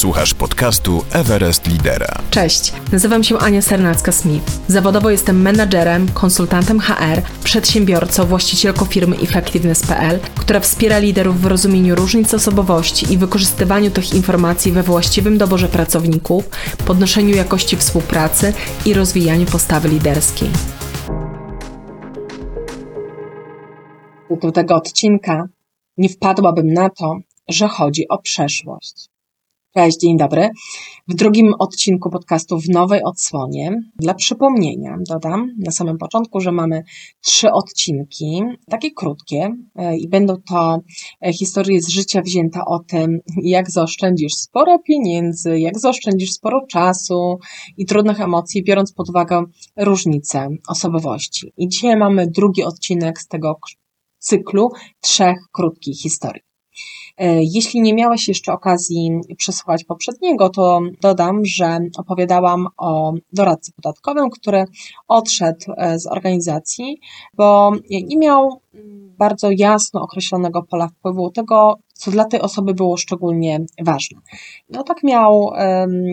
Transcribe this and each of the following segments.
Słuchasz podcastu Everest Lidera. Cześć, nazywam się Ania Sernacka-Smith. Zawodowo jestem menadżerem, konsultantem HR, przedsiębiorcą, właścicielką firmy Effectiveness.pl, która wspiera liderów w rozumieniu różnic osobowości i wykorzystywaniu tych informacji we właściwym doborze pracowników, podnoszeniu jakości współpracy i rozwijaniu postawy liderskiej. Do tego odcinka nie wpadłabym na to, że chodzi o przeszłość. Cześć, dzień dobry. W drugim odcinku podcastu w nowej odsłonie, dla przypomnienia, dodam na samym początku, że mamy trzy odcinki, takie krótkie, e, i będą to e, historie z życia wzięte o tym, jak zaoszczędzisz sporo pieniędzy, jak zaoszczędzisz sporo czasu i trudnych emocji, biorąc pod uwagę różnice osobowości. I dzisiaj mamy drugi odcinek z tego cyklu trzech krótkich historii. E, jeśli nie miałeś jeszcze okazji przesłuchać poprzedniego, to dodam, że opowiadałam o doradcy podatkowym, który odszedł e, z organizacji, bo nie miał bardzo jasno określonego pola wpływu tego, co dla tej osoby było szczególnie ważne. No tak miał um,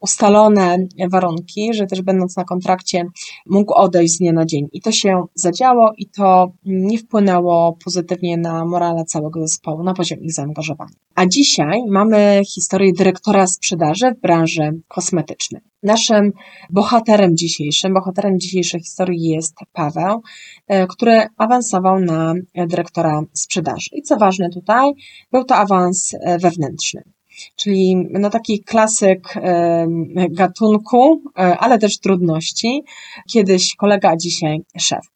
ustalone warunki, że też będąc na kontrakcie mógł odejść z dnia na dzień. I to się zadziało i to nie wpłynęło pozytywnie na morale całego zespołu, na poziom ich zaangażowania. A dzisiaj mamy historię dyrektora sprzedaży w branży kosmetycznej. Naszym bohaterem dzisiejszym, bohaterem dzisiejszej historii jest Paweł, e, który awansował na dyrektora sprzedaży. I co ważne tutaj, był to awans e, wewnętrzny. Czyli no taki klasyk e, gatunku, ale też trudności. Kiedyś kolega, a dzisiaj szef.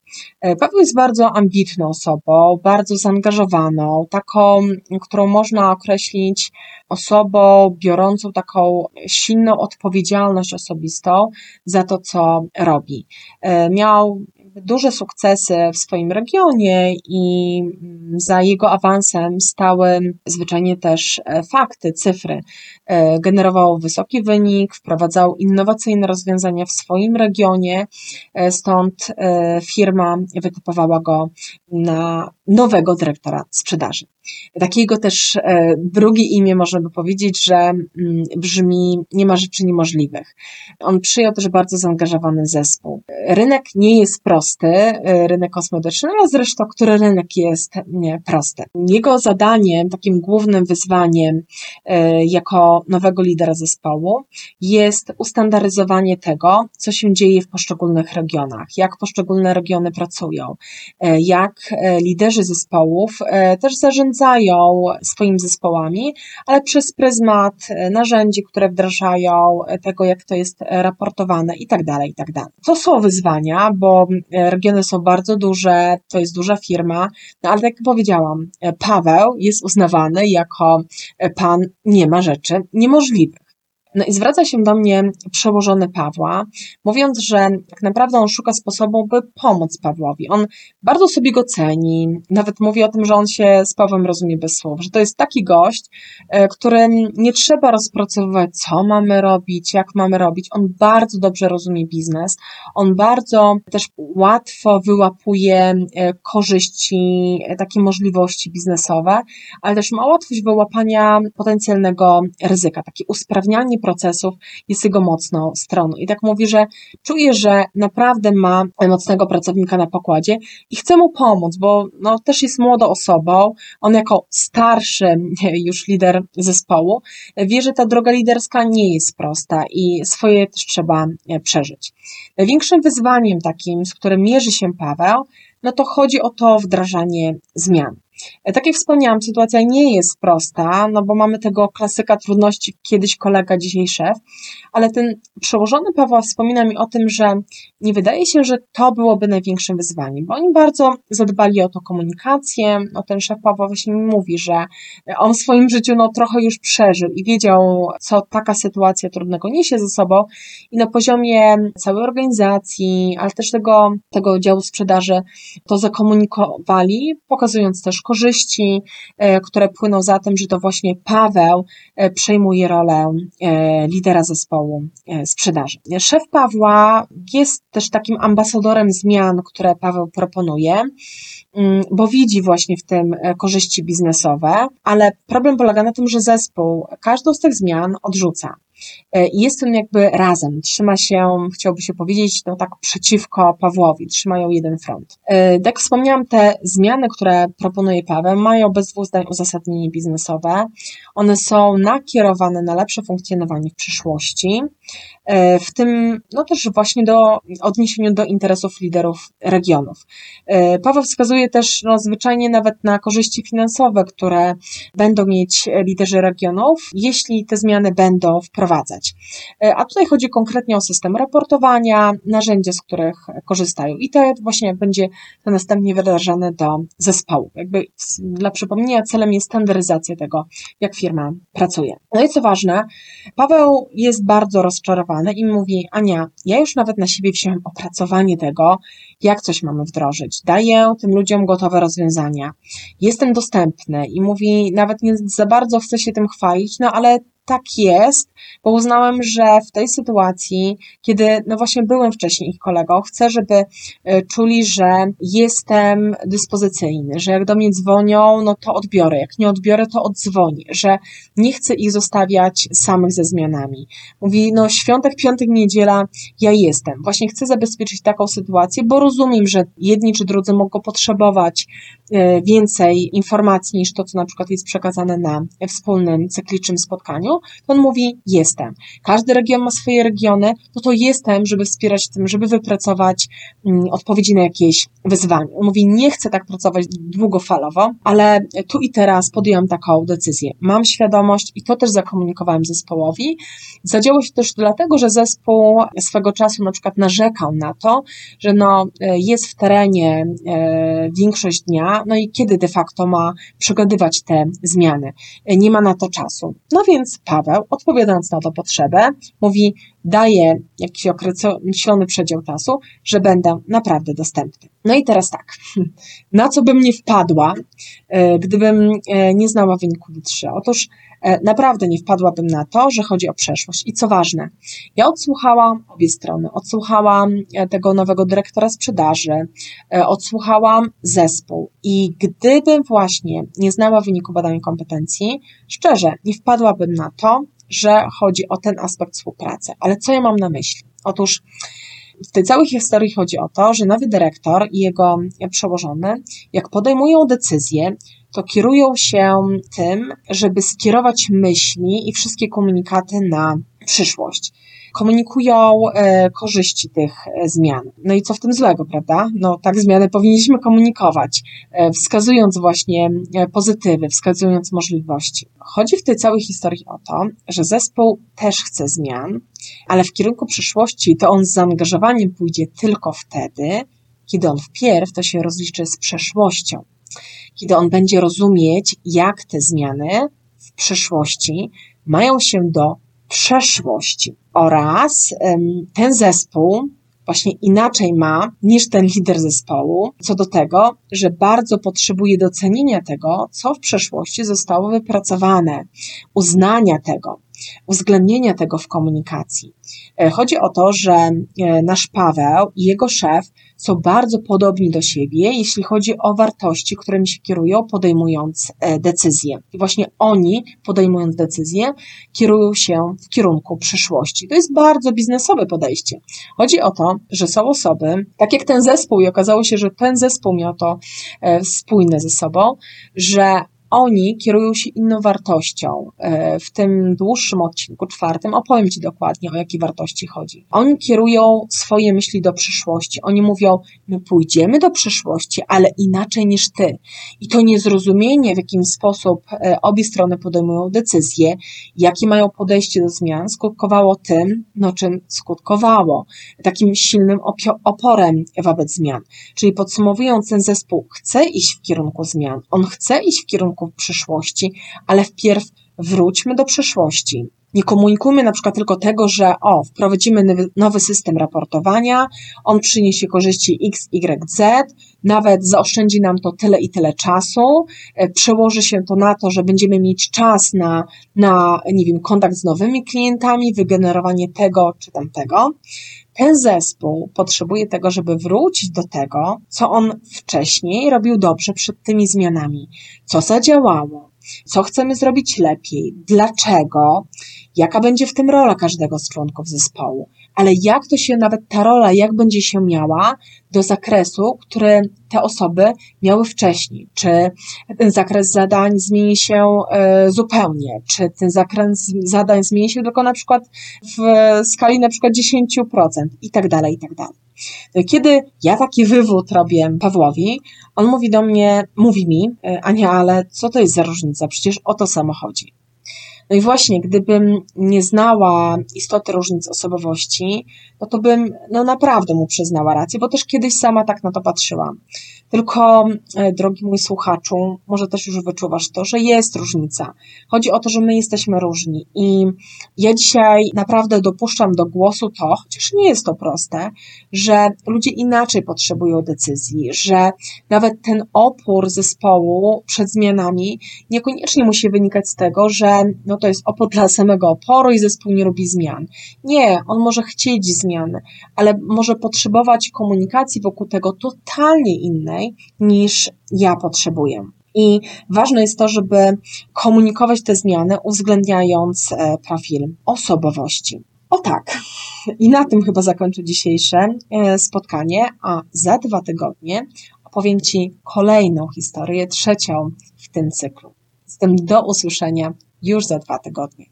Paweł jest bardzo ambitną osobą, bardzo zaangażowaną, taką, którą można określić osobą biorącą taką silną odpowiedzialność osobistą za to, co robi. Miał duże sukcesy w swoim regionie i mm, za jego awansem stały zwyczajnie też e, fakty, cyfry. E, generował wysoki wynik, wprowadzał innowacyjne rozwiązania w swoim regionie, e, stąd firma wytypowała go na nowego dyrektora sprzedaży. Takiego też drugie imię można by powiedzieć, że mm, brzmi nie ma rzeczy niemożliwych. On przyjął też bardzo zaangażowany zespół. Rynek nie jest prosty, e, rynek kosmetyczny, ale zresztą który rynek jest nie, prosty. Jego zadaniem, takim głównym wyzwaniem e, jako nowego lidera zespołu jest ustandaryzowanie tego, co się dzieje w poszczególnych regionach, jak poszczególne regiony pracują, jak liderzy zespołów też zarządzają swoimi zespołami, ale przez pryzmat e, narzędzi, które wdrażają, e, tego jak to jest raportowane i tak dalej, i tak. To są wyzwania, bo e, regiony są bardzo duże, to jest duża firma, no ale tak jak powiedziałam, Paweł jest uznawany jako pan nie ma rzeczy niemożliwych. No i zwraca się do mnie przełożony Pawła, mówiąc, że tak naprawdę on szuka sposobu, by pomóc Pawłowi. On bardzo sobie go ceni, nawet mówi o tym, że on się z Pawłem rozumie bez słów, że to jest taki gość, e, którym nie trzeba rozpracowywać, co mamy robić, jak mamy robić. On bardzo dobrze rozumie biznes, on bardzo też łatwo wyłapuje e, korzyści, e, takie możliwości biznesowe, ale też ma łatwość wyłapania potencjalnego ryzyka, takie usprawnianie procesów jest jego mocną stroną. I tak mówi, że czuje, że naprawdę ma mocnego pracownika na pokładzie i chce mu pomóc, bo no, też jest młodą osobą. On jako starszy już lider zespołu wie, że ta droga liderska nie jest prosta i swoje też trzeba e, przeżyć. Największym wyzwaniem takim, z którym mierzy się Paweł, no to chodzi o to wdrażanie zmian. E, tak jak wspomniałam, sytuacja nie jest prosta, no bo mamy tego klasyka trudności, kiedyś kolega, dzisiaj szef, ale ten przełożony Pawła wspomina mi o tym, że nie wydaje się, że to byłoby największym wyzwaniem, bo oni bardzo zadbali o to komunikację, no ten szef Pawła właśnie mi mówi, że on w swoim życiu no trochę już przeżył i wiedział, co taka sytuacja trudnego niesie ze sobą i na poziomie całej organizacji, ale też tego, tego działu sprzedaży to zakomunikowali, pokazując też korzyści, które płyną za tym, że to właśnie Paweł przejmuje rolę lidera zespołu sprzedaży. Szef Pawła jest też takim ambasadorem zmian, które Paweł proponuje. Mm, bo widzi właśnie w tym e, korzyści biznesowe, ale problem polega na tym, że zespół każdą z tych zmian odrzuca. E, I jest on jakby razem, trzyma się, chciałby się powiedzieć, no tak przeciwko Pawłowi, trzymają jeden front. E, jak wspomniałam, te zmiany, które proponuje Paweł, mają bez dwóch zdań uzasadnienie biznesowe. One są nakierowane na lepsze funkcjonowanie w przyszłości, w tym no też właśnie do odniesieniu do interesów liderów regionów. Paweł wskazuje też no, zwyczajnie nawet na korzyści finansowe, które będą mieć liderzy regionów, jeśli te zmiany będą wprowadzać. E, a tutaj chodzi konkretnie o system raportowania, narzędzia, z których korzystają. I to właśnie będzie to następnie wdrażane do zespołu. Jakby dla przypomnienia celem jest standaryzacja tego, jak firma pracuje. No i co ważne, Paweł jest bardzo rozczarowany i mówi, Ania, ja już nawet na siebie wziąłem opracowanie tego, jak coś mamy wdrożyć. Daję tym ludziom gotowe rozwiązania. Jestem dostępny i mówi, nawet nie za bardzo chcę się tym chwalić, no ale tak jest, bo uznałem, że w tej sytuacji, kiedy no właśnie byłem wcześniej ich kolegą, chcę, żeby e, czuli, że jestem dyspozycyjny, że jak do mnie dzwonią, no to odbiorę, jak nie odbiorę, to odzwonię, że nie chcę ich zostawiać samych ze zmianami. Mówi, no świątek, piątek, niedziela, ja jestem. Właśnie chcę zabezpieczyć taką sytuację, bo rozumiem, że jedni czy drudzy mogą potrzebować więcej informacji niż to, co na przykład jest przekazane na wspólnym cyklicznym spotkaniu, to on mówi jestem. Każdy region ma swoje regiony, no to jestem, żeby wspierać tym, żeby wypracować mm, odpowiedzi na jakieś wyzwanie. On mówi nie chcę tak pracować długofalowo, ale tu i teraz podjąłem taką decyzję. Mam świadomość i to też zakomunikowałem zespołowi. Zadziało się też dlatego, że zespół swego czasu na przykład narzekał na to, że no, e, jest w terenie e, większość dnia, no i kiedy de facto ma przygotowywać te zmiany. Nie ma na to czasu. No więc Paweł, odpowiadając na to potrzebę, mówi, daje jakiś określony przedział czasu, że będę naprawdę dostępny. No i teraz tak, na co bym nie wpadła, e, gdybym e, nie znała wyniku D3? Otóż e, naprawdę nie wpadłabym na to, że chodzi o przeszłość. I co ważne, ja odsłuchałam obie strony. Odsłuchałam tego nowego dyrektora sprzedaży, odsłuchałam zespół i gdybym właśnie nie znała wyniku badania kompetencji, szczerze, nie wpadłabym na to, że chodzi o ten aspekt współpracy. Ale co ja mam na myśli? Otóż w tej całej historii chodzi o to, że nowy dyrektor i jego przełożony, jak podejmują decyzje, to kierują się tym, żeby skierować myśli i wszystkie komunikaty na przyszłość komunikują e, korzyści tych e, zmian. No i co w tym złego, prawda? No tak zmiany powinniśmy komunikować, e, wskazując właśnie pozytywy, wskazując możliwości. Chodzi w tej całej historii o to, że zespół też chce zmian, ale w kierunku przyszłości to on z zaangażowaniem pójdzie tylko wtedy, kiedy on wpierw to się rozliczy z przeszłością. Kiedy on będzie rozumieć, jak te zmiany w przyszłości mają się do przeszłości oraz ten zespół właśnie inaczej ma niż ten lider zespołu, co do tego, że bardzo potrzebuje docenienia tego, co w przeszłości zostało wypracowane, uznania tego, uwzględnienia tego w komunikacji. E, chodzi o to, że e, nasz Paweł i jego szef są bardzo podobni do siebie, jeśli chodzi o wartości, którymi się kierują, podejmując e, decyzje. I właśnie oni, podejmując decyzje, kierują się w kierunku przyszłości. To jest bardzo biznesowe podejście. Chodzi o to, że są osoby, tak jak ten zespół, i okazało się, że ten zespół miał to spójne ze sobą, że oni kierują się inną wartością. E, w tym dłuższym odcinku, czwartym, opowiem Ci dokładnie, o jakie wartości chodzi. Oni kierują swoje myśli do przyszłości. Oni mówią, my pójdziemy do przyszłości, ale inaczej niż Ty. I to niezrozumienie, w jakim sposób e, obie strony podejmują decyzje, jakie mają podejście do zmian, skutkowało tym, no czym skutkowało. Takim silnym oporem wobec zmian. Czyli podsumowując, ten zespół chce iść w kierunku zmian. On chce iść w kierunku w przyszłości, ale wpierw wróćmy do przeszłości. Nie komunikujmy na przykład tylko tego, że o, wprowadzimy nowy system raportowania, on przyniesie korzyści X, Y, Z, nawet zaoszczędzi nam to tyle i tyle czasu, e, przełoży się to na to, że będziemy mieć czas na, na nie wiem, kontakt z nowymi klientami, wygenerowanie tego czy tamtego. Ten zespół potrzebuje tego, żeby wrócić do tego, co on wcześniej robił dobrze przed tymi zmianami, co zadziałało, co chcemy zrobić lepiej, dlaczego, jaka będzie w tym rola każdego z członków zespołu, ale jak to się, nawet ta rola, jak będzie się miała do zakresu, który te osoby miały wcześniej. Czy ten zakres zadań zmieni się e, zupełnie, czy ten zakres zadań zmieni się tylko na przykład w skali na przykład 10% i tak dalej, i tak dalej. Kiedy ja taki wywód robię Pawłowi, on mówi do mnie, mówi mi, e, Ania, ale co to jest za różnica? Przecież o to samo chodzi. No i właśnie, gdybym nie znała istoty różnic osobowości, no to bym no naprawdę mu przyznała rację, bo też kiedyś sama tak na to patrzyłam. Tylko, e, drogi mój słuchaczu, może też już wyczuwasz to, że jest różnica. Chodzi o to, że my jesteśmy różni i ja dzisiaj naprawdę dopuszczam do głosu to, chociaż nie jest to proste, że ludzie inaczej potrzebują decyzji, że nawet ten opór zespołu przed zmianami niekoniecznie musi wynikać z tego, że no to jest opór dla samego oporu i zespół nie robi zmian. Nie, on może chcieć zmian, ale może potrzebować komunikacji wokół tego totalnie innej niż ja potrzebuję. I ważne jest to, żeby komunikować te zmiany, uwzględniając e, profil osobowości. O tak. I na tym chyba zakończę dzisiejsze e, spotkanie, a za dwa tygodnie opowiem Ci kolejną historię, trzecią w tym cyklu. Zatem do usłyszenia już za dwa tygodnie.